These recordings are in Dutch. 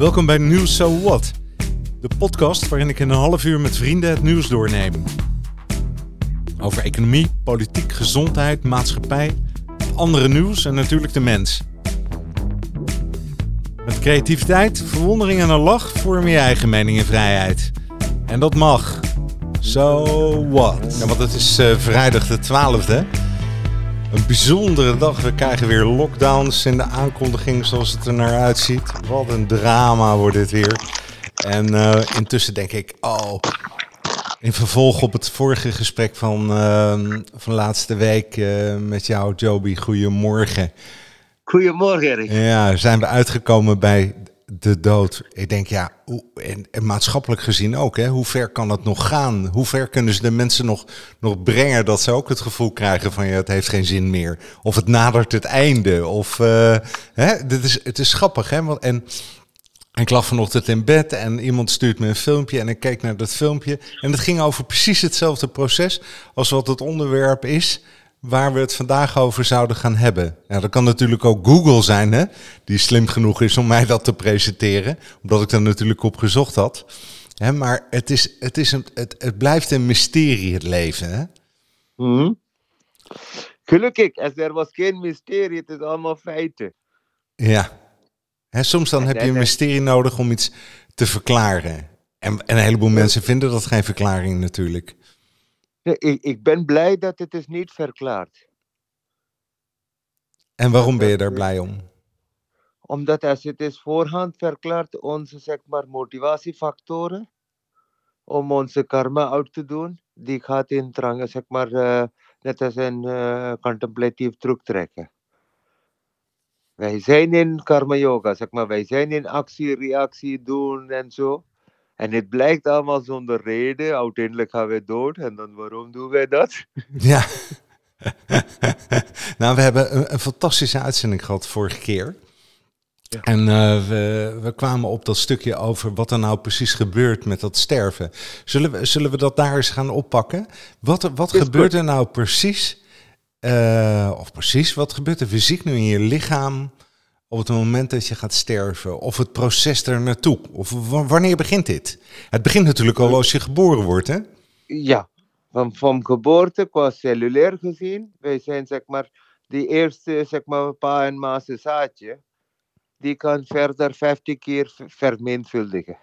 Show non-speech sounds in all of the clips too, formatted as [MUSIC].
Welkom bij Nieuws So What, de podcast waarin ik in een half uur met vrienden het nieuws doorneem. Over economie, politiek, gezondheid, maatschappij, andere nieuws en natuurlijk de mens. Met creativiteit, verwondering en een lach vorm je eigen mening en vrijheid. En dat mag. So what? Ja, want het is uh, vrijdag de 12e. Een bijzondere dag. We krijgen weer lockdowns in de aankondiging zoals het er naar uitziet. Wat een drama wordt dit weer. En uh, intussen denk ik, oh, in vervolg op het vorige gesprek van, uh, van laatste week uh, met jou, Joby, goedemorgen. Goedemorgen, Erik. Ja, zijn we uitgekomen bij de dood. Ik denk, ja, en, en, maatschappelijk gezien ook, hè, hoe ver kan het nog gaan? Hoe ver kunnen ze de mensen nog, nog brengen dat ze ook het gevoel krijgen van, ja, het heeft geen zin meer. Of het nadert het einde. Of, uh, hè, dit is, het is grappig, hè. En ik lag vanochtend in bed en iemand stuurt me een filmpje en ik keek naar dat filmpje. En het ging over precies hetzelfde proces als wat het onderwerp is waar we het vandaag over zouden gaan hebben. Ja, dat kan natuurlijk ook Google zijn, hè, die slim genoeg is om mij dat te presenteren, omdat ik er natuurlijk op gezocht had. Hè, maar het, is, het, is een, het, het blijft een mysterie, het leven. Hè? Mm Gelukkig, als er was geen mysterie, het is allemaal feiten. Ja, hè, soms dan heb je een mysterie nodig om iets te verklaren. En, en een heleboel mensen vinden dat geen verklaring natuurlijk. Ik, ik ben blij dat het is niet verklaard. En waarom ben je daar blij om? Omdat als het is voorhand verklaard, onze zeg maar, motivatiefactoren om onze karma uit te doen, die gaat in drang, zeg maar, uh, net als een uh, contemplatief terugtrekken. Wij zijn in karma yoga, zeg maar, wij zijn in actie, reactie doen en zo. En het blijkt allemaal zonder reden. Uiteindelijk gaan we dood. En dan waarom doen wij dat? [LAUGHS] Ja. [LAUGHS] nou, we hebben een, een, fantastische uitzending gehad vorige keer. Ja. En uh, we, we, kwamen op dat stukje over wat er nou precies gebeurt met dat sterven. Zullen we, zullen we dat daar eens gaan oppakken? Wat, wat gebeurt er nou precies? Uh, of precies, wat gebeurt er fysiek nu in je lichaam? Op het moment dat je gaat sterven? Of het proces er naartoe? Of wanneer begint dit? Het begint natuurlijk al als je geboren wordt, hè? Ja, van, van geboorte qua cellulair gezien. Wij zijn zeg maar die eerste zeg maar pa en ma's zaadje. Die kan verder 50 keer vermenigvuldigen.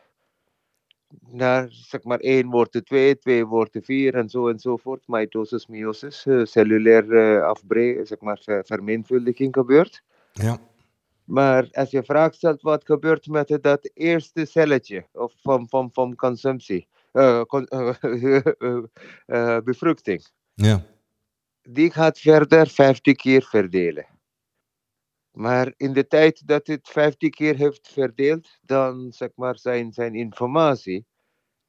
Naar zeg maar 1 wordt er 2, 2 wordt er 4 en zo enzovoort. Mitosis, meiosis, uh, cellulair uh, afbreken, zeg maar vermenigvuldiging gebeurt. Ja. Maar als je vraagt stelt wat gebeurt met dat eerste celletje of van, van, van consumptie, uh, con, [LAUGHS] uh, bevruchting, ja. die gaat verder 50 keer verdelen. Maar in de tijd dat het 50 keer heeft verdeeld, dan zeg maar zijn, zijn informatie,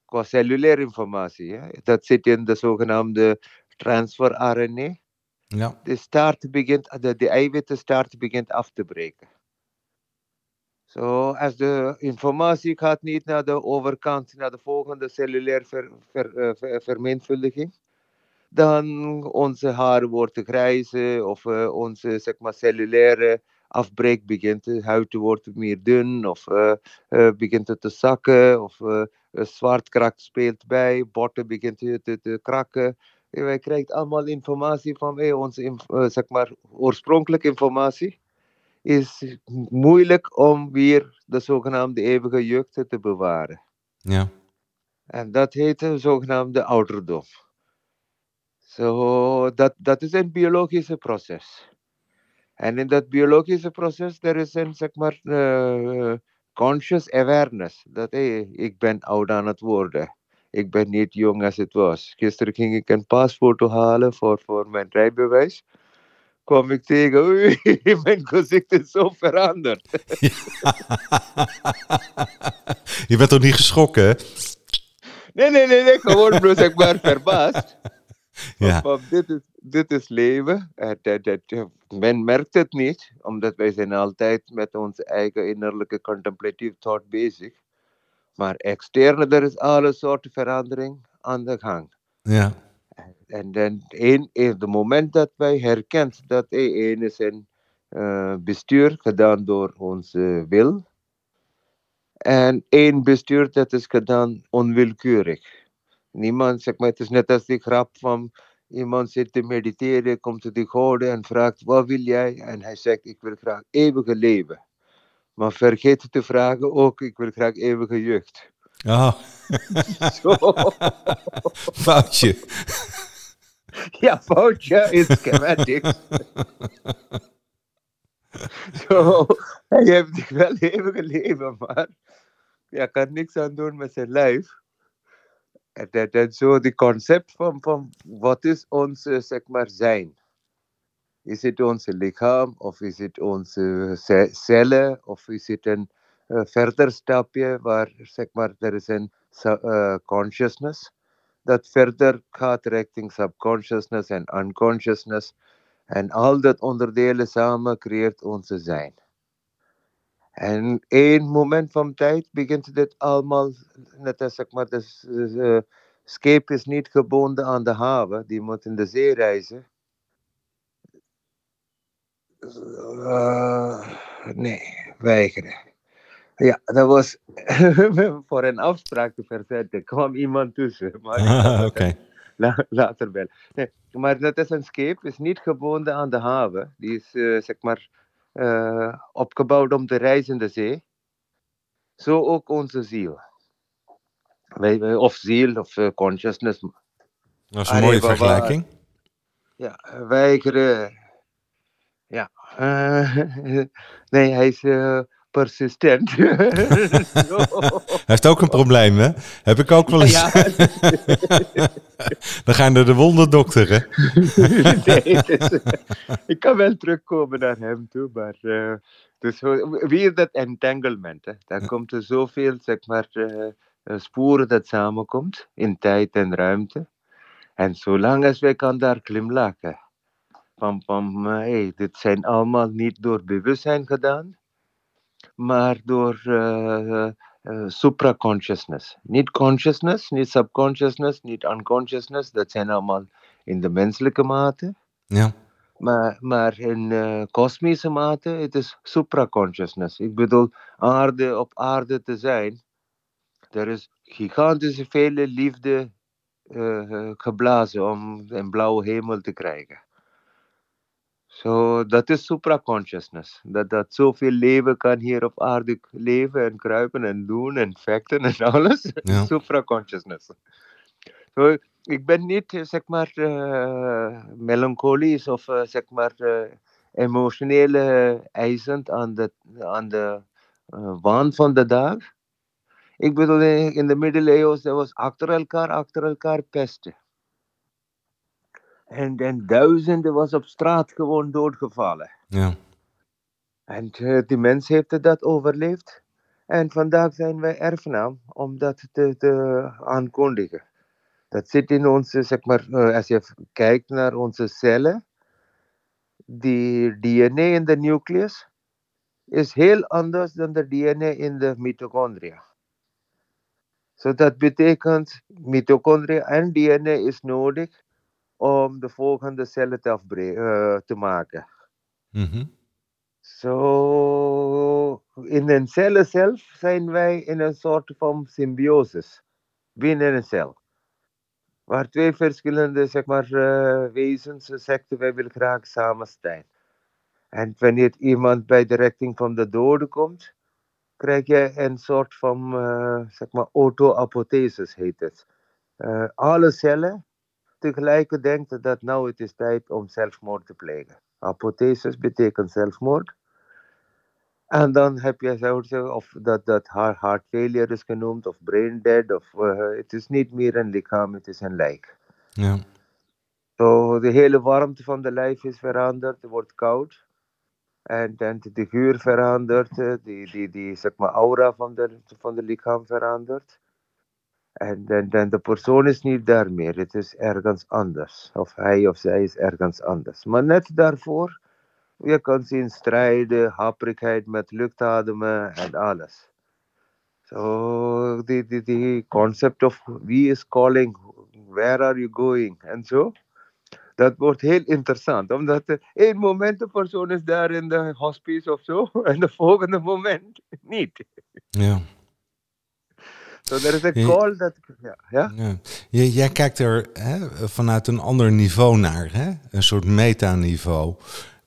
qua cellulaire informatie, ja, dat zit in de zogenaamde transfer RNA. Ja. De, start begint, de, de eiwitten start begint af te breken. Zo, als de informatie gaat niet naar de overkant, naar de volgende cellulaire ver, uh, ver, vermenigvuldiging, dan onze haar wordt grijze of uh, onze zeg maar, cellulaire afbreek begint, de huid wordt meer dun of begint het te zakken of zwaartekracht speelt bij, botten begint te, te, te kraken. Wij krijgen allemaal informatie van hey, onze zeg maar, oorspronkelijke informatie is moeilijk om weer de zogenaamde eeuwige jeugd te bewaren. Ja. En dat heet de zogenaamde ouderdom. So, dat, dat is een biologische proces. En in dat biologische proces, er is een, zeg maar, uh, conscious awareness. Dat hey, ik ben oud aan het worden. Ik ben niet jong als het was. Gisteren ging ik een pasfoto halen voor, voor mijn rijbewijs kwam ik tegen, oei, mijn gezicht is zo veranderd. Ja. Je bent toch niet geschrokken, hè? Nee, nee, nee, nee gewoon bloos ik maar verbaasd. [LAUGHS] Ja. Dit, is, dit is leven. Dat, dat, men merkt het niet, omdat wij zijn altijd met onze eigen innerlijke contemplatieve thought bezig. Maar externe, er is alle soorten verandering aan de gang. Ja. En dan één, het moment dat wij herkent dat één is een uh, bestuur gedaan door onze wil. En één bestuur, dat is gedaan onwillekeurig. Niemand, zeg maar, het is net als die grap van iemand zit te mediteren, komt te die goden en vraagt, wat wil jij? En hij zegt, ik wil graag eeuwige leven. Maar vergeet te vragen ook, ik wil graag eeuwige jeugd. Oh. [LAUGHS] Zo. [LAUGHS] Foutje. [LAUGHS] Ja, foutje in schematics. [LAUGHS] Zo, hij heeft wel eeuwige leven, maar hij kan niks aan doen met zijn lijf. En dat is zo de concept van, van wat is ons, zeg maar, zijn. Is het ons lichaam of is het onze ce- cellen of is het een eh, verder stapje waar, zeg maar, er is een eh, consciousness dat verder gaat richting subconsciousness en unconsciousness. En al dat onderdelen samen creëert onze zijn. En één moment van tijd begint dit allemaal, net als zeg maar, de s- eh, scheep is niet gebonden aan de haven, die moet in de zee reizen. Eh, nee, weigeren. Ja, dat was [LAUGHS] voor een afspraak te verzetten. kwam iemand tussen. [LAUGHS] Maar Ah, Oké. La- [LAUGHS] later wel. Nee, maar dat is een scheep, is niet gebonden aan de haven. Die is eh, zeg maar eh, opgebouwd om te reizen in de zee. Zo ook onze ziel. Wij, wij- of ziel of eh, consciousness. Dat is een mooie vergelijking. Ja, weigeren. Ja. nee, hij is persistent. [LAUGHS] [LAUGHS] Hij heeft ook een probleem, hè? Heb ik ook wel eens. Ja, [LAUGHS] Dan ga je naar de wonderdokter, hè? nee, het is- ik kan wel terugkomen naar hem toe, maar eh, dus, weer dat entanglement. Hè. Daar komt er zoveel, zeg maar, eh, eh, sporen dat samenkomt in tijd en ruimte. En zolang als wij kan daar glimlachen. Van, van eh, hey, dit zijn allemaal niet door bewustzijn gedaan, maar door eh, supraconsciousness. Niet consciousness, niet subconsciousness, niet unconsciousness. Dat zijn allemaal in de menselijke mate. Ja. Maar, maar in kosmische mate, het is supraconsciousness. Ik bedoel, aarde op aarde te zijn. Er is gigantische vele liefde geblazen om een blauwe hemel te krijgen. Zo, dat is supraconsciousness. Dat, dat zoveel leven kan hier op aarde leven en kruipen en doen en vechten en [LAUGHS] alles. Ja. Supraconsciousness. Zo, ik ben niet, eh, zeg maar, eh, melancholisch of, eh, zeg maar, eh, emotioneel eisend aan de, aan de waan van de dag. Ik bedoel, in de middeleeuwen, was achter elkaar, achter elkaar pesten. En, en duizenden was op straat gewoon doodgevallen. Ja. En eh, die mens heeft dat overleefd. En vandaag zijn wij erfgenaam om dat te, te aankondigen. Dat zit in onze, zeg maar, eh, als je kijkt naar onze cellen, die DNA in de nucleus is heel anders dan de DNA in de mitochondria. So dat betekent mitochondria en DNA is nodig om de volgende cellen te, eh, te maken. Mhm. Zo, in een cellen zelf zijn wij in een soort van symbiosis binnen een cel. Waar twee verschillende zeg maar, eh, wezens zeggen wij willen graag samen zijn. En wanneer iemand bij de richting van de doden komt, krijg je een soort van eh, zeg maar auto-apothesis heet het. Eh, alle cellen tegelijk denken dat nou het is tijd om zelfmoord te plegen. Apothesis betekent zelfmoord. En dan heb je zo, of dat, dat heart, failure is genoemd, of brain dead, of eh, het is niet meer een lichaam, het is een lijk. Ja. Zo, de hele warmte van de lijf is veranderd, het wordt koud. En, en de geur verandert, eh, die, die, die zeg maar, aura van de, van de lichaam verandert. En, en, en de persoon is niet daar meer, het is ergens anders. Of hij of zij is ergens anders. Maar net daarvoor, je kan zien strijden, happerigheid met luchtademen en alles. So, die, die, die concept of wie is calling, where are you going en zo. Dat wordt heel interessant, omdat één moment de persoon is daar in de hospice of zo, [LAUGHS] en de volgende moment niet. Ja. So there is a call that, ja. ja? Ja. J- jij kijkt er hè, vanuit een ander niveau naar, hè? een soort metaniveau.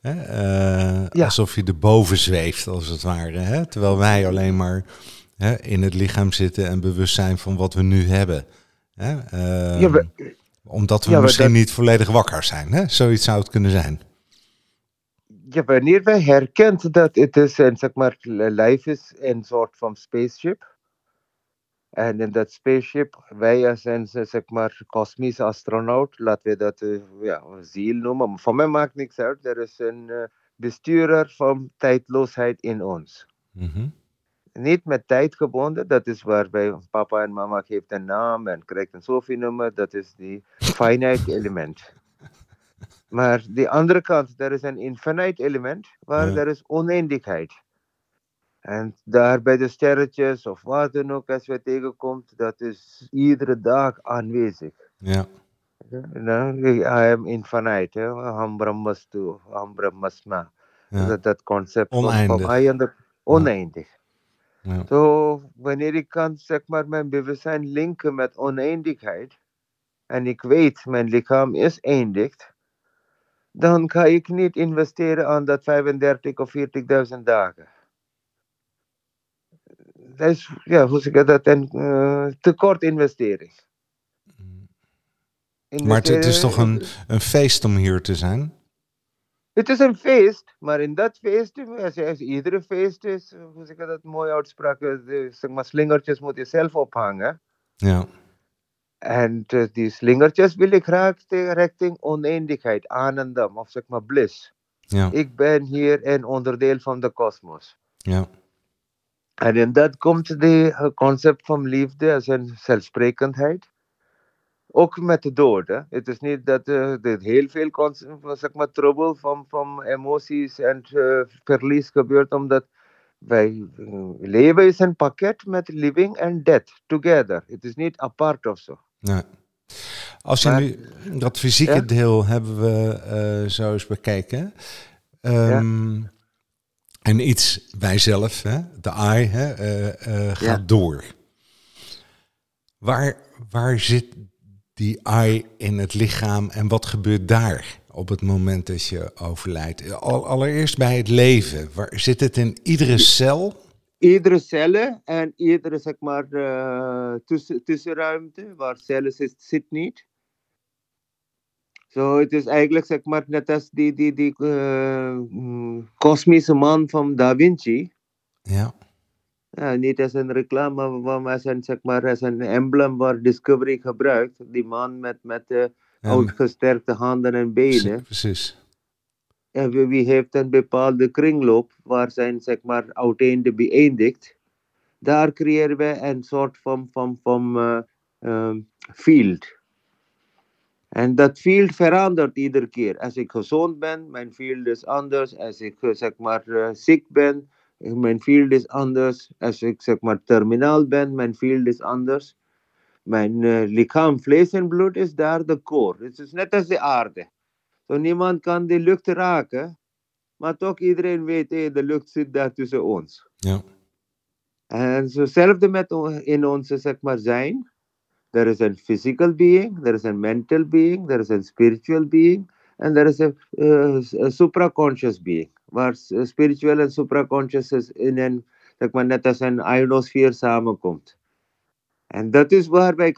Hè? Eh, Ja. Alsof je erboven zweeft, als het ware. Hè? Terwijl wij alleen maar hè, in het lichaam zitten en bewust zijn van wat we nu hebben. Hè? Eh, Ja, we- omdat we ja, misschien dat- niet volledig wakker zijn. Hè? Zoiets zou het kunnen zijn. ja, wanneer wij herkent dat het is een, zeg maar, life is een soort van spaceship. En in dat spaceship, wij als een, zeg maar, kosmische astronaut, laten we dat eh, ja, ziel noemen. Maar voor mij maakt niks uit. Er is een eh, bestuurder van tijdloosheid in ons. Mhm. Niet met tijd gebonden, dat is waarbij papa en mama geeft een naam en krijgt een Sophie-nummer, dat is die finite [LAUGHS] element. Maar die andere kant, er is een infinite element, waar Ja. er is oneindigheid. En daar bij de sterretjes of wat dan ook, als je tegenkomt, dat is iedere dag aanwezig. Ja. Nou, I am infinite, hè. Aham Brahmastu, Brahmasma. Ja. Dat, dat concept van, Oneindig. van oneindig. Ja. Zo, wanneer ik kan zeg maar, mijn bewustzijn linken met oneindigheid, en ik weet mijn lichaam is eindig, dan ga ik niet investeren aan dat 35 of 40.000 dagen. Dat is, ja, hoe zeg ik dat, een eh, tekort investering. Maar het, is toch een, een feest om hier te zijn? Het is een feest, maar in dat feest, als, als iedere feest is, hoe zeg ik dat, mooie uitspraak, zeg maar, slingertjes moet je zelf ophangen. Ja. En eh, die slingertjes wil ik graag tegen richting oneindigheid, aanandam, of zeg maar bliss. Ja. Ik ben hier een onderdeel van de kosmos. Ja. En in dat komt het concept van liefde als een zelfsprekendheid. Ook met de dood. Hè. Het is niet dat er heel veel concept, zeg maar, trouble van, van emoties en eh, verlies gebeurt, omdat wij leven is een pakket met living en death together. Het is niet apart of zo. Nee. Als je Maar- nu dat fysieke Ja? deel hebben we zo eens bekeken. Ehm, En iets bij zelf, hè, de I, hè, eh, eh, gaat Ja. door. Waar, waar zit die I in het lichaam en wat gebeurt daar op het moment dat je overlijdt? Al, allereerst bij het leven. Waar, zit het in iedere cel? Iedere cellen en iedere zeg maar, eh, tussen, tussenruimte waar cellen zit, zit niet. Zo, het is eigenlijk zeg maar net als die, die, die mm, kosmische man van Da Vinci. Ja, Ja, niet als een reclame, maar als een, zeg maar, als een emblem waar Discovery gebruikt. Die man met, met Ja, uitgesterkte handen en benen. precies. En wie, wie heeft een bepaalde kringloop waar zijn zeg maar uiteinde beëindigt. Daar creëren we een soort van, van, van ehm, field. En dat field verandert iedere keer. Als ik gezond ben, mijn field is anders. Als ik eh, zeg maar eh, ziek ben, eh, mijn field is anders. Als ik zeg maar terminaal ben, mijn field is anders. Mijn lichaam, vlees en bloed is daar de core. Het is net als de aarde. Zo niemand kan de lucht raken, maar toch iedereen weet, hey, de lucht zit daar tussen ons. Ja, En zo hetzelfde met in onze zeg maar zijn. Er a physical being, there is a mental being, there is a spiritual being and there is a, uh, supraconscious being. Where s- spiritual en supraconscious is in an, zeg maar, net als een ionosfeer samenkomt. En dat is waarbij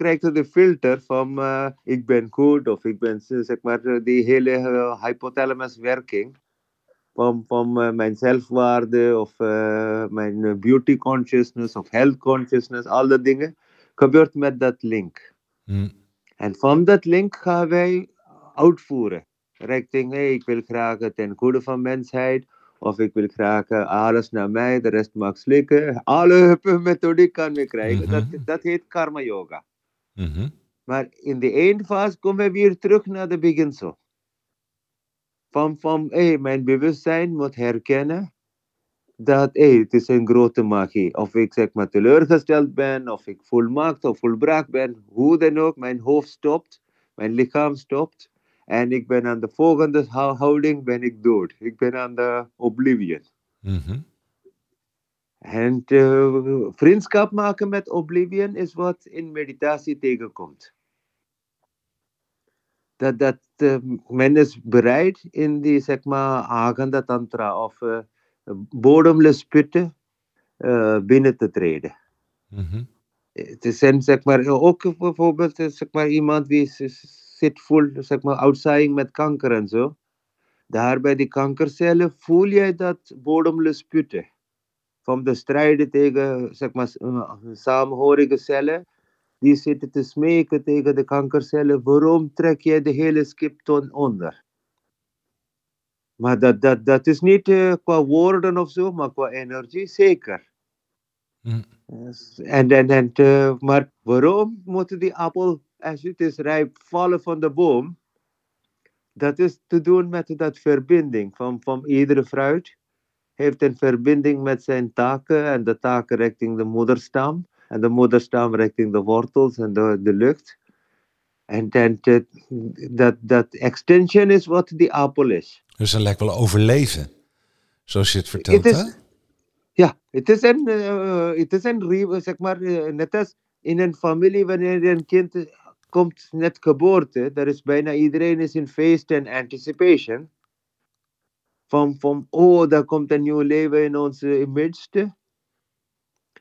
filter van eh, ik ben of ik ben, die hele eh, hypothalamus. Van, van eh, mijn zelfwaarde of eh, mijn eh, beauty consciousness of health consciousness, al dat dingen, gebeurt met dat link. Hm. En van dat link gaan wij uitvoeren. Richting, hey, ik wil graag het ten goede van mensheid. Of ik wil graag eh, alles naar mij, de rest mag slikken. Alle methodiek kan we krijgen. dat, Mhm. dat heet karma yoga. Mhm. Maar in de eindfase komen we weer terug naar de beginsel. Van, van hey, mijn bewustzijn moet herkennen dat hey, het is een grote magie. Of ik zeg maar teleurgesteld ben, of ik volmaakt of volbracht ben, hoe dan ook, mijn hoofd stopt, mijn lichaam stopt. En ik ben aan de volgende hou- houding, ben ik dood. Ik ben aan de oblivion. Mhm. En uh, vriendschap maken met oblivion is wat in meditatie tegenkomt. Dat, dat uh, men is bereid in die zeg maar Aganda Tantra of uh, bodemloos putten binnen te treden. Mm -hmm. Het is zeg maar, ook bijvoorbeeld zeg maar, iemand die zit vol zeg maar, outside met kanker en zo. Daar bij die kankercellen voel je dat bodemloos putten van de strijden tegen zeg maar, samenhorige cellen. Die zitten te smeken tegen de kankercellen. Waarom trek je de hele skipton onder? Maar dat, dat, dat is niet uh, qua woorden of zo, maar qua energie zeker. Mm. En, en, en, uh, maar waarom moet die appel, als het is rijp, vallen van de boom? Dat is te doen met dat verbinding van, van iedere fruit heeft een verbinding met zijn taken en de taken richting de moederstam en de moederstam richting de wortels en de, de lucht. En dat, dat extension is wat die appel is. Dus dat lijkt wel overleven, zoals je het vertelt, hè? Ja, het is een, uh, het is een zeg maar, uh, net als in een familie wanneer een kind komt net geboorte, daar is bijna iedereen is in feest en anticipation van, van oh, daar komt een nieuw leven in onze midden.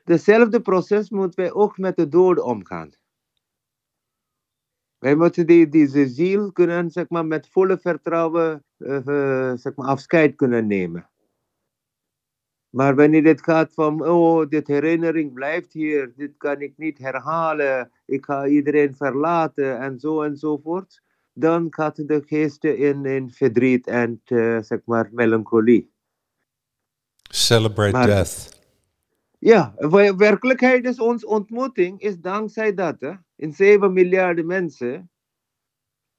Dezelfde proces moeten wij ook met de dood omgaan. Wij moeten die, deze ziel kunnen, zeg maar, met volle vertrouwen uh, zeg maar, afscheid kunnen nemen. Maar wanneer het gaat van, oh, dit herinnering blijft hier, dit kan ik niet herhalen, ik ga iedereen verlaten en zo enzovoort dan gaat de geest in, in verdriet en uh, zeg maar melancholie. Celebrate maar, death. Ja, werkelijkheid is ons ontmoeting is dankzij dat. Hè? In 7 miljarden mensen.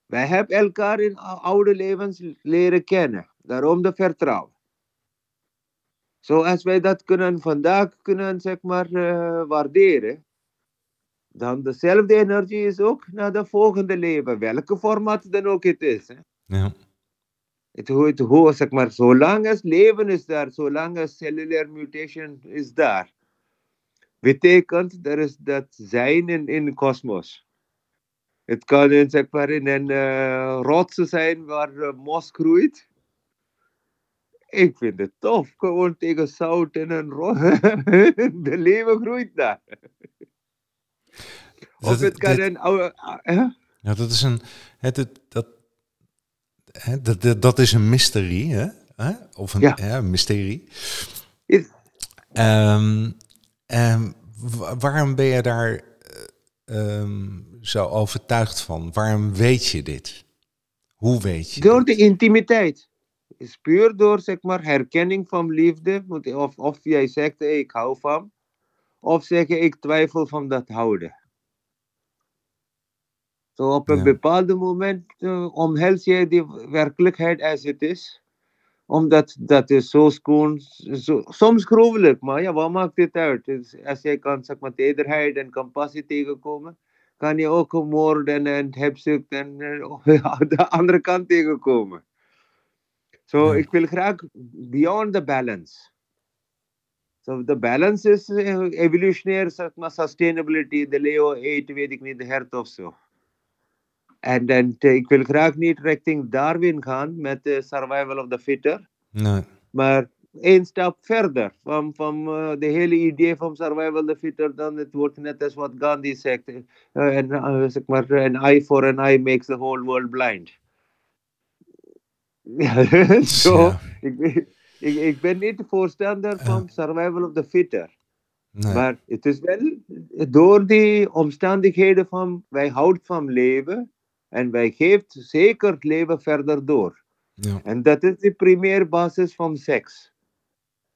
Wij hebben elkaar in oude levens leren kennen. Daarom de vertrouwen. Zoals wij dat kunnen vandaag kunnen zeg maar uh, waarderen dan dezelfde energie is ook naar de volgende leven, welke format dan ook het is. Hè? Ja. Het, zeg maar, zolang als leven is daar, zolang als cellular mutation is daar, betekent er is dat zijn in, in de kosmos. Het kan in, zeg maar, in een uh, rots zijn waar uh, mos groeit. Ik vind het tof, gewoon tegen zout en een rots. [LAUGHS] de leven groeit daar. Of het kan een oude... Ja, dat is een... Het, het, dat, hè, dat, dat, is een mysterie, hè? Of een ja. mysterie. Um, um, waarom ben je daar um, zo overtuigd van? Waarom weet je dit? Hoe weet je Door de intimiteit. is puur door zeg maar, herkenning van liefde. Of, of jij zegt, hey, ik hou van. Of zeggen, ik twijfel van dat houden. Zo op een ja. bepaald moment uh, omhels je die werkelijkheid als het is. Omdat dat is zo schoon, zo, soms gruwelijk, maar ja, wat maakt dit uit? Dus als jij kan zeg maar, tederheid en compassie tegenkomen, kan je ook moord en, hebzucht en uh, [LAUGHS] de andere kant tegenkomen. Zo, so, ik wil graag beyond the balance. So the balance is uh, evolutionary sustainability, the Leo 8, weet ik niet, de hert of zo. En, en ik wil graag niet richting Darwin gaan met de survival of the fitter. Nee. Maar één stap verder van, van uh, de hele idee van survival of the fitter, dan het wordt net als wat Gandhi zegt. En, uh, zeg maar, an eye for an eye makes the whole world blind. [LAUGHS] Zo, ja. ik, ik, ik ben niet de voorstander van survival of the fitter. Nee. Maar het is wel door die omstandigheden van wij houden van leven, en wij geeft zeker het leven verder door. Ja. En dat is de primaire basis van seks.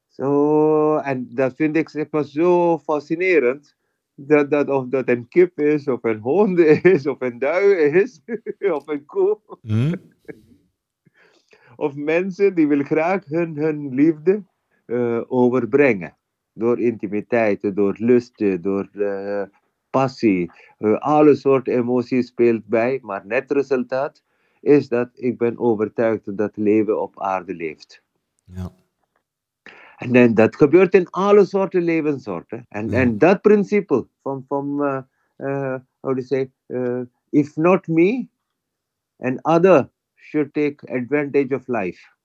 Zo, en dat vind ik zeg maar, zo fascinerend. Dat, dat of dat een kip is, of een hond is, of een dui is, [LAUGHS] of een koe. Hmm? [LAUGHS] of mensen die willen graag hun, hun liefde uh, overbrengen. Door intimiteit, door lust, door uh, passie, uh, alle soorten emoties speelt bij, maar net resultaat is dat ik ben overtuigd dat leven op aarde leeft. Ja. En dan, dat gebeurt in alle soorten levenssoorten. En, Ja. en dat principe van, van uh, uh, how to say, uh, if not me, an other should take advantage of life.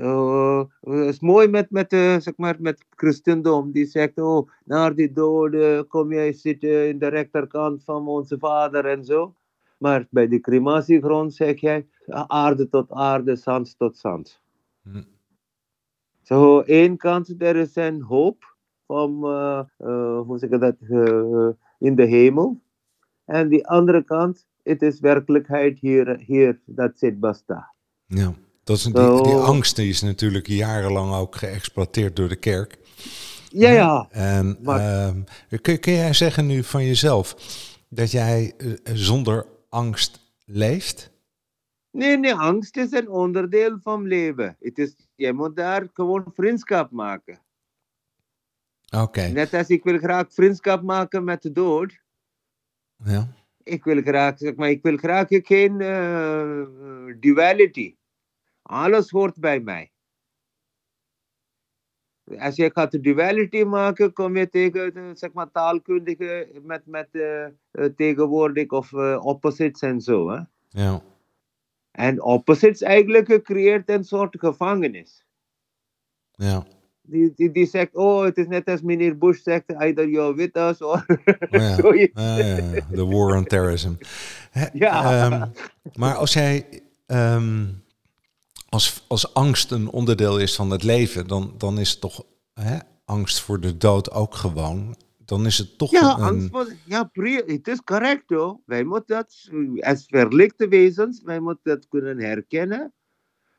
Zo, uh, het is mooi met, met, uh, zeg maar, met christendom. Die zegt, oh, naar die doden kom jij zitten in de rechterkant van onze vader en zo. Maar bij de crematiegrond zeg jij, aarde tot aarde, zand tot zand. Hm. Zo, één kant, er is een hoop van, uh, uh, hoe zeg ik dat, uh, in de hemel. En die andere kant, het is werkelijkheid hier, hier dat zit basta. Ja, dat is, die, die angst die is natuurlijk jarenlang ook geëxploiteerd door de kerk. Ja, ja. En maar... kun, kun jij zeggen nu van jezelf dat jij zonder angst leeft? Nee, nee, angst is een onderdeel van leven. Het is, je moet daar gewoon vriendschap maken. Oké. Okay. Net als ik wil graag vriendschap maken met de dood. Ja. Ik wil graag, zeg maar, ik wil graag geen uh, duality. Alles hoort bij mij. Als je gaat de duality maken, kom je tegen zeg maar, taalkundige met, met uh, tegenwoordig of uh, opposites en zo. Hè? Ja. En opposites eigenlijk creëert een soort gevangenis. Ja. Die, die, die zegt, oh, het is net als meneer Bush zegt, either you're with us or [LAUGHS] ja. zoiets. Ja, ja, ja. The war on terrorism. He, Ja. um, maar als jij, um, als, als angst een onderdeel is van het leven, dan, dan is toch hè, angst voor de dood ook gewoon. Dan is het toch Ja, een... angst voor, ja, het is correct hoor. Wij moeten dat, als verlichte wezens, wij moeten dat kunnen herkennen.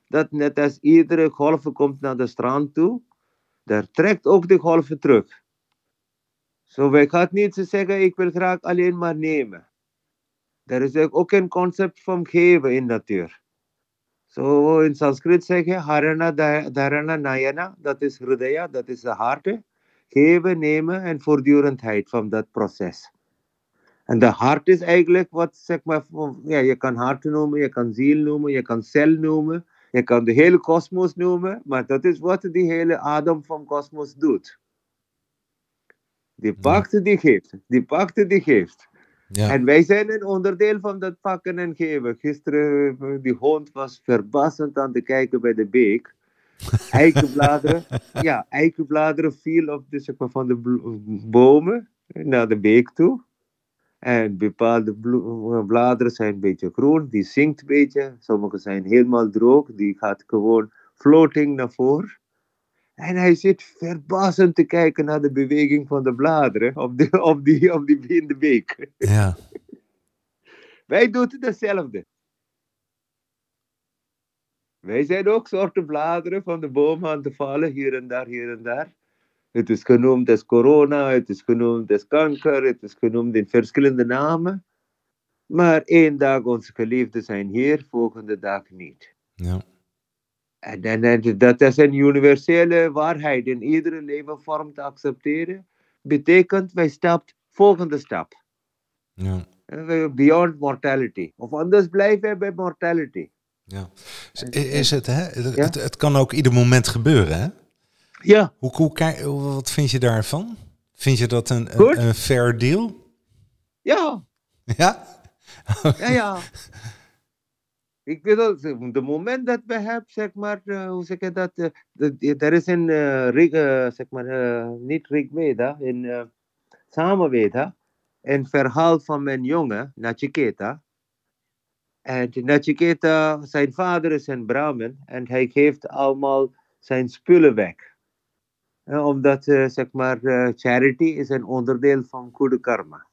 Dat net als iedere golf komt naar de strand toe, daar trekt ook de golven terug. Zo, wij gaan niet zeggen, ik wil graag alleen maar nemen. Er is ook een concept van geven in natuur. Zo in Sanskriet zeg je Harana, Dharana, Nayana, dat is Hridaya, dat is de hart. Geven, nemen en voortdurendheid van dat proces. En de hart is eigenlijk wat, zeg maar, ja, je kan hart noemen, je kan ziel noemen, je kan cel noemen, je kan de hele kosmos noemen, maar dat is wat die hele adem van kosmos doet. Die pakt, die geeft. Die pakt, die geeft. Ja. En wij zijn een onderdeel van dat pakken en geven. Gisteren, die hond was verbassend aan het kijken bij de beek. [LAUGHS] Eikenbladeren, ja, eikenbladeren viel op de, zeg maar, van de bomen naar de beek toe. En bepaalde bladeren zijn een beetje groen, die zinkt een beetje. Sommige zijn helemaal droog, die gaat gewoon floating naar voren. En hij zit verbassend te kijken naar de beweging van de bladeren op, de, op, die, op die, in de beek. Ja. [LAUGHS] Wij doen hetzelfde. Wij zijn ook soorten bladeren van de boom aan te vallen, hier en daar, hier en daar. Het is genoemd als corona, het is genoemd als kanker, het is genoemd in verschillende namen. Maar één dag onze geliefden zijn hier, volgende dag niet. Ja. En, en, en dat is een universele waarheid in iedere levenvorm te accepteren. Betekent, wij stapt volgende stap. Ja. Beyond mortality. Of anders blijven we bij mortality. Ja. Is het, hè? Het, ja? het, het kan ook ieder moment gebeuren, hè? Ja. Hoe, hoe, wat vind je daarvan? Vind je dat een, een, een fair deal? Ja. Ja? ja, ja. [LAUGHS] Ik weet dat, de moment dat we hebben, zeg maar, uh, hoe zeg je dat, uh, er is een, uh, rig, zeg maar, niet Rigveda, in Samaveda, een verhaal van mijn jongen, Nachiketa. En Nachiketa, zijn vader is een Brahmin en hij geeft allemaal zijn spullen weg. omdat, zeg maar, charity is een onderdeel van goede karma.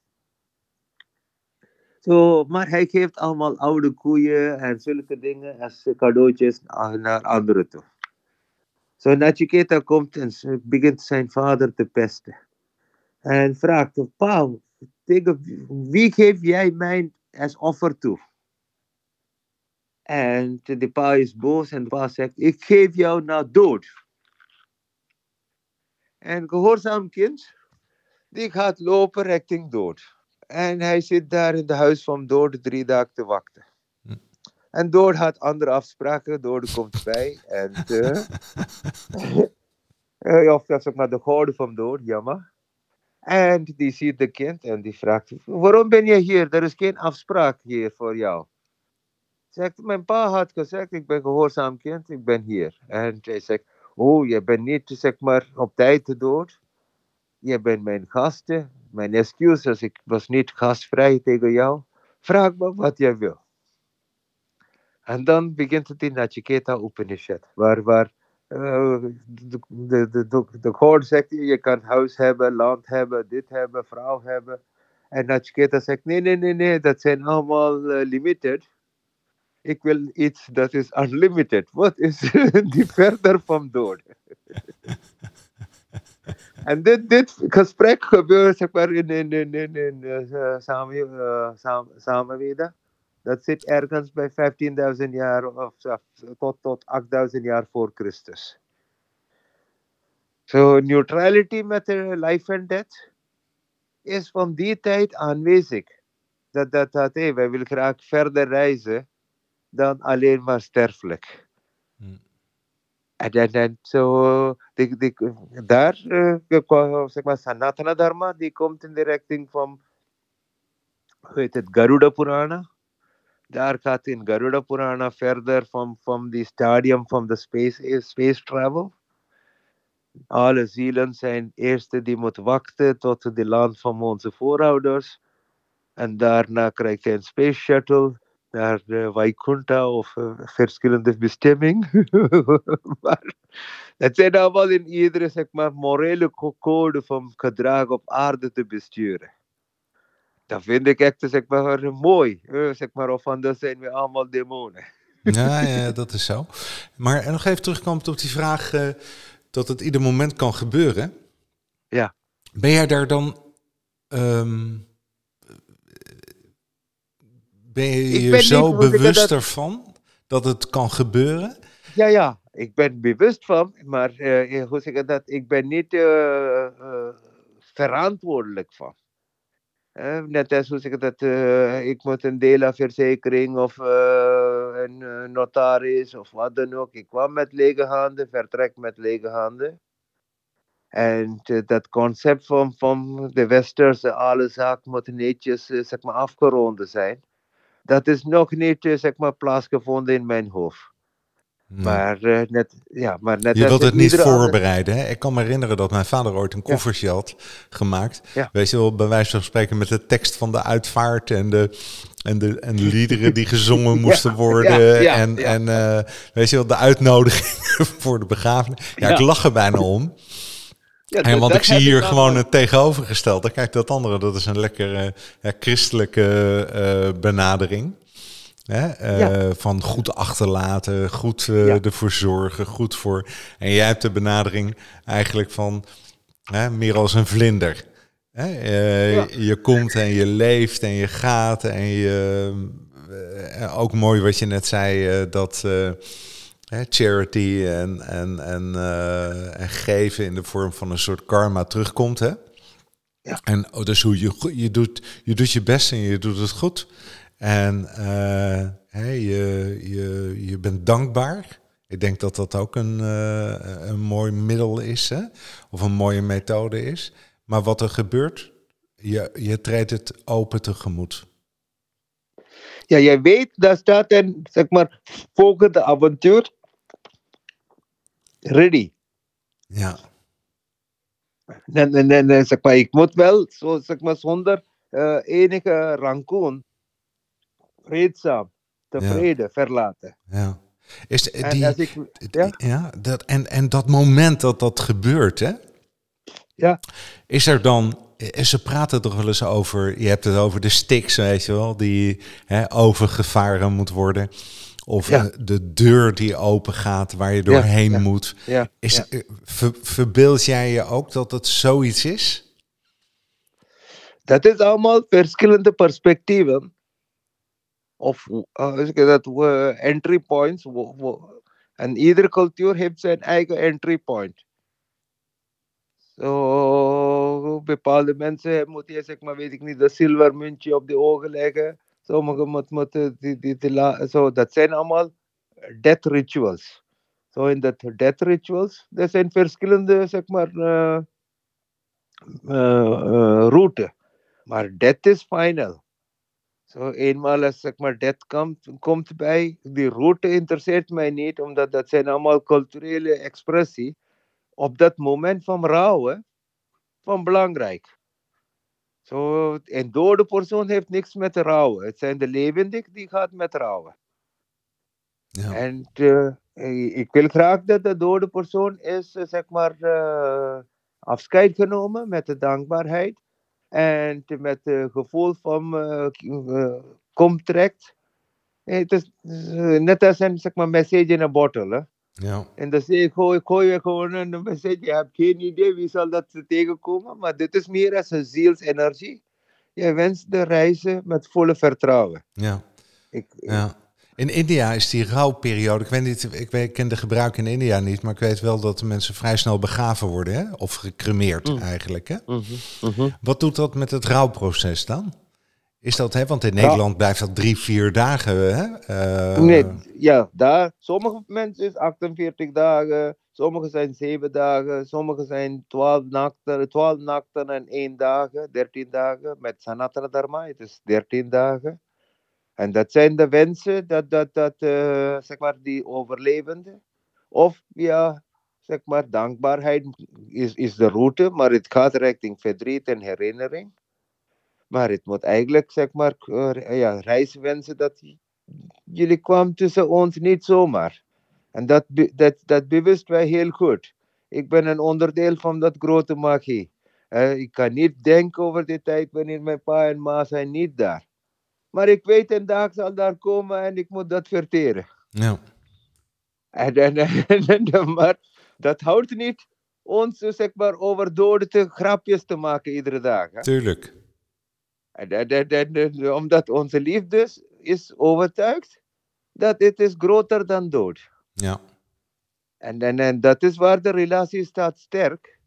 So, maar hij geeft allemaal oude koeien en zulke dingen als cadeautjes naar anderen toe. Zo so, Nachiketa komt en begint zijn vader te pesten. En vraagt, pa, tegen wie geef jij mij als offer toe? En de pa is boos en de pa zegt, ik geef jou naar dood. En gehoorzaam kind, die gaat lopen richting dood. En hij zit daar in het huis van dood drie dagen te wachten. Hm. En Dood had andere afspraken. Dood komt bij. En, [LAUGHS] uh, of zeg maar de gouden van Dood, jammer. En die ziet de kind en die vraagt: Waarom ben je hier? Er is geen afspraak hier voor jou. Zegt, mijn pa had gezegd: Ik ben gehoorzaam kind, ik ben hier. En hij zegt: Oh, je bent niet zeg maar op tijd dood. Je bent mijn gasten. Mijn excuses, ik was niet gastvrij tegen jou. Vraag me wat je wil. En dan begint het in Nachiketa Upanishad, waar, waar uh, de, de, de, de, God zegt, je kan huis hebben, land hebben, dit hebben, vrouw hebben. En Nachiketa zegt, nee, nee, nee, nee, dat zijn allemaal uh, limited. Ik wil iets dat is unlimited. Wat is [LAUGHS] die verder van dood? [LAUGHS] en dit, dit gesprek gebeurt zeg maar, in, in, in, in, samen, samenweden. Dat zit ergens bij 15.000 jaar of tot, tot 8.000 jaar voor Christus. So neutrality met life and death is van die tijd aanwezig. Dat, dat, dat hey, wij willen graag verder reizen dan alleen maar sterfelijk. Hmm. En, en, en zo, die, die, daar, uh, zeg maar, Sanatana Dharma, die komt in de richting van, Garuda Purana. Daar gaat in Garuda Purana verder van, van die stadium van de space, space travel. Alle zielen zijn eerste die moeten wachten tot het land van onze voorouders. En daarna krijg je een space shuttle naar de Vaikunta of uh, verschillende bestemming. [LAUGHS] maar het zijn allemaal in iedere zeg maar, morele code van gedrag op aarde te besturen. Dat vind ik echt zeg maar, mooi. Uh, zeg maar, of anders zijn we allemaal demonen. [LAUGHS] ja, ja, dat is zo. Maar nog even terugkomen op die vraag uh, dat het ieder moment kan gebeuren. Ja. Ben jij daar dan um, ben je je zo bewust ervan dat het kan gebeuren? Ja, ja, ik ben bewust van, maar uh, hoe zeg ik dat? Ik ben niet uh, uh, verantwoordelijk van. net als hoe zeg ik dat, ik moet een deelverzekering of een notaris of wat dan ook. Ik kwam met lege handen, vertrek met lege handen. En dat concept van, van de westerse alle zaken moet netjes zeg maar, afgerond zijn dat is nog niet eh, zeg maar, plaatsgevonden in mijn hoofd. Maar, uh, net, ja, maar net Je wilt het niet voorbereiden. Hè? Ik kan me herinneren dat mijn vader ooit een koffertje had gemaakt. Ja. Weet je wel, bij wijze van spreken met de tekst van de uitvaart en de, en de, en de liederen die gezongen [LAUGHS] moesten worden. en en uh, weet je wel, de uitnodiging [LAUGHS] voor de begrafenis. Ja, ik lach er bijna om. Ja, en want ik zie hier gewoon het tegenovergestelde. Kijk, dat andere, dat is een lekkere ja, christelijke uh, benadering. Hè? Uh, Van goed achterlaten, goed uh, ervoor zorgen, goed voor. En jij hebt de benadering eigenlijk van hè, meer als een vlinder. Hè? Je komt en je leeft en je gaat en je. ook mooi wat je net zei, dat charity en, en, en, uh, en, geven in de vorm van een soort karma terugkomt. Hè? Ja. En oh, dus hoe je, je, doet, je doet je best en je doet het goed. En uh, hè, je, je, je bent dankbaar. Ik denk dat dat ook een, uh, een mooi middel is, hè? of een mooie methode is. Maar wat er gebeurt, je, je treedt het open tegemoet. Ja, jij weet, daar staat een zeg maar, volgende avontuur ready. Ja. En, en, en zeg maar, ik moet wel, zo, zeg maar, zonder uh, enige rancoon, vreedzaam, tevreden ja. verlaten. Ja. Is die, ik, ja? ja? dat, en, en dat moment dat dat gebeurt, hè? Ja. Is er dan, ze praten toch wel eens over, je hebt het over de sticks, weet je wel, die hè, overgevaren moet worden. Of ja. de deur die open gaat waar je doorheen ja, moet. Is, eh, ver, verbeeld jij je ook dat het zoiets is? Dat is allemaal verschillende perspectieven. Of uh, dat, uh, entry points. En iedere cultuur heeft zijn eigen entry point. Zo, bepaalde mensen moeten je, zeg maar, weet ik niet, de zilvermuntje op de ogen leggen Die la- zo, dat zijn allemaal death rituals. So in dat death rituals, er zijn verschillende, zeg maar, eh eh, eh, route. Maar death is final. Zo eenmaal als zeg death komt, komt bij, die route interesseert mij niet, omdat dat zijn allemaal culturele expressie. Op dat moment van rouwen, van belangrijk. Zo, een dode persoon heeft niks met rouwen. Het zijn de levendig die gaat met rouwen. Ja. En eh, ik wil graag dat de dode persoon is, eh, zeg maar, eh, afscheid genomen met de dankbaarheid. En met het gevoel van eh, eh, kom trekt. Eh, Het is eh, net als een zeg maar, message in een bottle. Hè? Ja. En dan zeg ik, gooi, gooi je gewoon een message. Je hebt geen idee wie zal dat tegenkomen. Maar dit is meer als een zielsenergie. Je wenst de reizen met volle vertrouwen. Ja. Ik, Ja. In India is die rouwperiode, ik weet niet, ik, weet, ik ken de gebruiken in India niet, maar ik weet wel dat de mensen vrij snel begraven worden, hè? of gecremeerd Mm. eigenlijk. Hè? Mhm, mhm. Wat doet dat met het rouwproces dan? Is dat, hè? want in Ja. Nederland blijft dat drie, vier dagen. Hè? Eh, Nee, ja, daar. Sommige mensen is 48 dagen, sommige zijn 7 dagen, sommige zijn 12 nachten, 12 nachten en 1 dagen, 13 dagen. Met Sanatana Dharma, het is 13 dagen. En dat zijn de wensen dat, dat, dat eh, zeg maar, die overlevenden. Of ja, zeg maar, dankbaarheid is, is de route, maar het gaat richting verdriet en herinnering. Maar het moet eigenlijk, zeg maar, eh, ja, reiswensen dat jullie kwamen tussen ons niet zomaar. En dat, dat, dat bewust wij heel goed. Ik ben een onderdeel van dat grote magie. Eh, ik kan niet denken over die tijd wanneer mijn pa en ma zijn niet daar. Maar ik weet een dag zal daar komen en ik moet dat verteren. ja. En, en, en, en- [LAUGHS] maar dat houdt niet ons zeg maar, over doden te grapjes te maken iedere dag. Hè? Tuurlijk. En, en, en, en- en omdat onze liefde is overtuigd dat het is groter dan dood. Ja. En, en, en dat is waar de relatie staat sterk.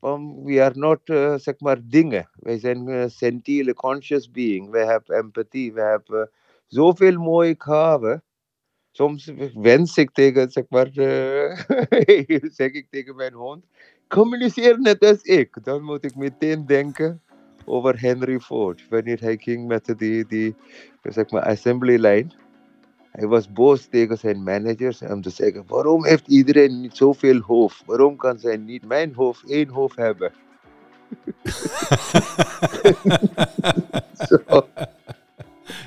Van, we are not, eh, zeg maar, dingen. Wij zijn eh, sentiele, conscious being. We hebben empathie. We hebben zoveel mooie gaven. Soms wens ik tegen, zeg maar, eh, [LAUGHS] zeg ik tegen mijn hond, communiceer net als ik. Dan moet ik meteen denken over Henry Ford. Wanneer hij ging met die, die zeg maar, assembly line. Hij was boos tegen zijn managers om te zeggen: waarom heeft iedereen niet zoveel hoofd? Waarom kan zij niet mijn hoofd één hoofd hebben? [LAUGHS] Zo.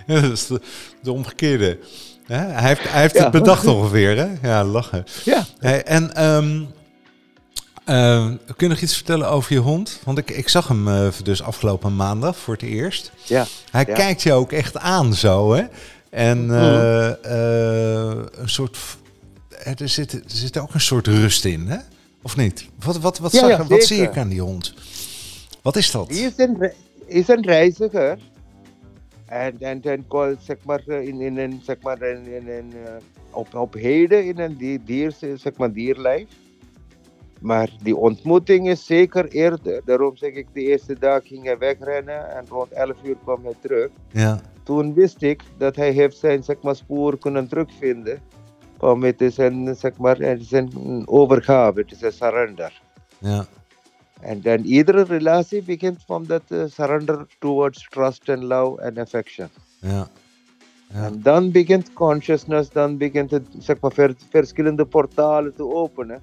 Ja, dat is de, de omgekeerde. Hij heeft, hij heeft Ja. het bedacht ongeveer, hè? Ja, lachen. Ja. Hey, en ehm, eh, kun je nog iets vertellen over je hond? Want ik, ik zag hem eh, dus afgelopen maandag voor het eerst. Ja, Hij ja. kijkt je ook echt aan zo, hè? En eh, eh, een soort... Er zit, er zit ook een soort rust in, hè? Of niet? Wat, wat, wat, Ja, zag, ja, wat zie ik aan die hond? Wat is dat? Die is een, is een reiziger. En, en, en zeg maar, in, in zeg maar, in, in, in, op, op heden in een dier, dier, zeg maar, dierlijf. Maar die ontmoeting is zeker eerder. Daarom zeg ik, de eerste dag ging hij wegrennen en rond 11 uur kwam hij terug. Ja, Toen wist ik dat hij heeft zijn zeg maar, spoor kunnen terugvinden. Om het is een, zeg maar, het is een overgave, het is een surrender. ja, En dan iedere relatie begint van dat eh, surrender towards trust and love and affection. ja. Ja. En dan begint consciousness, dan begint het zeg maar, ver- verschillende portalen te openen.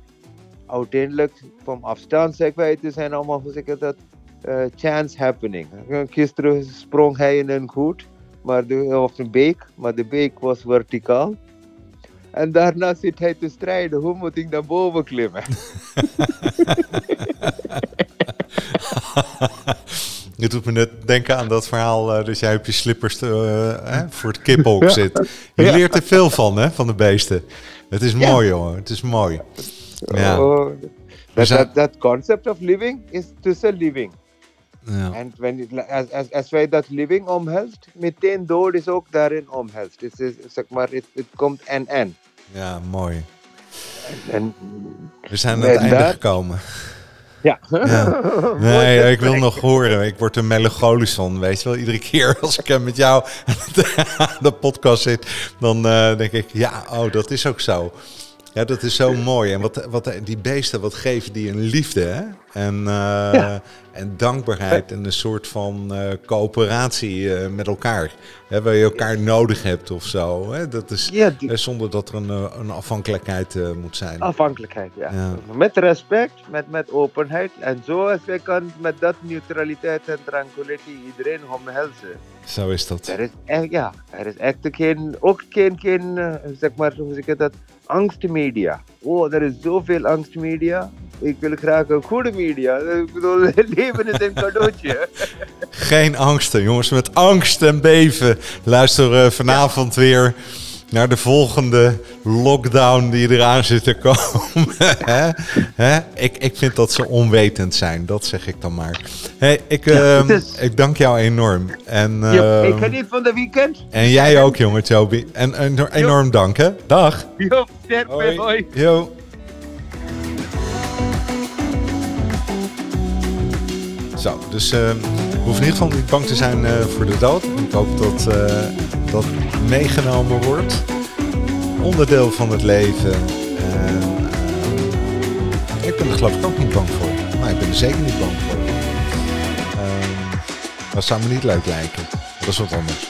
Uiteindelijk, van afstand zeg wij, het zijn allemaal, ik dat, eh, chance happening. Gisteren sprong hij in een goed, maar de, of een beek, maar de beek was verticaal. En daarna zit hij te strijden, hoe moet ik naar boven klimmen? [LAUGHS] Je doet me net denken aan dat verhaal dat jij op je slippers te, eh, hè, voor het kiphok zit. Je leert er veel van, hè, van de beesten. Het is Ja. mooi, jongen. Het is mooi. Ja. Oh, that, zijn- that, that concept of living is tussen living. Ja. En when it, wij dat living omhelst, meteen dood is ook daarin omhelst. Het is, zeg maar, het, het komt en en. ja, mooi. En We zijn aan het einde gekomen. Ja. [LAUGHS] Nee, ik wil nog horen. Ik word een melancholisch van, weet je wel. Iedere keer als ik met jou aan de podcast zit, dan uh, denk ik, ja, oh, dat is ook zo. Ja, dat is zo mooi. En wat, wat, die beesten, wat geven die een liefde, hè? En, uh, en dankbaarheid en een soort van uh, coöperatie uh, met elkaar. Hè, waar je elkaar nodig hebt of zo. Hè? Dat is, ja, die... Zonder dat er een, een afhankelijkheid moet zijn. Afhankelijkheid, ja. ja. Met respect, met, met openheid. En zo als wij kan met dat neutraliteit en tranquility iedereen omhelzen. Zo is dat. Er is echt, ja, er is echt geen, ook geen, geen zeg maar, hoe zeg ik dat, angstmedia. Oh, er is zoveel angstmedia. Ik wil graag een goede media. Ik bedoel, [LAUGHS] leven is een cadeautje. Geen angsten, jongens. Met angst en beven luisteren we vanavond weer naar de volgende lockdown die eraan zit te komen. [LAUGHS] Ik, ik vind dat ze onwetend zijn, dat zeg ik dan maar. Hey, ik, ja, uh, ik dank jou enorm. En, uh, ja, ik geniet van de weekend. En jij ook, jongen, Toby. En, en enorm dank, hè. Dag. Jo, hoi. hoi. Jo. Zo, dus uh, we hoeven in ieder geval niet bang te zijn uh, voor de dood. Ik hoop dat uh, dat meegenomen wordt. Onderdeel van het leven. ik ben er geloof ik ook niet bang voor. Maar ik ben er zeker niet bang voor. dat zou me niet leuk lijken. Dat is wat anders.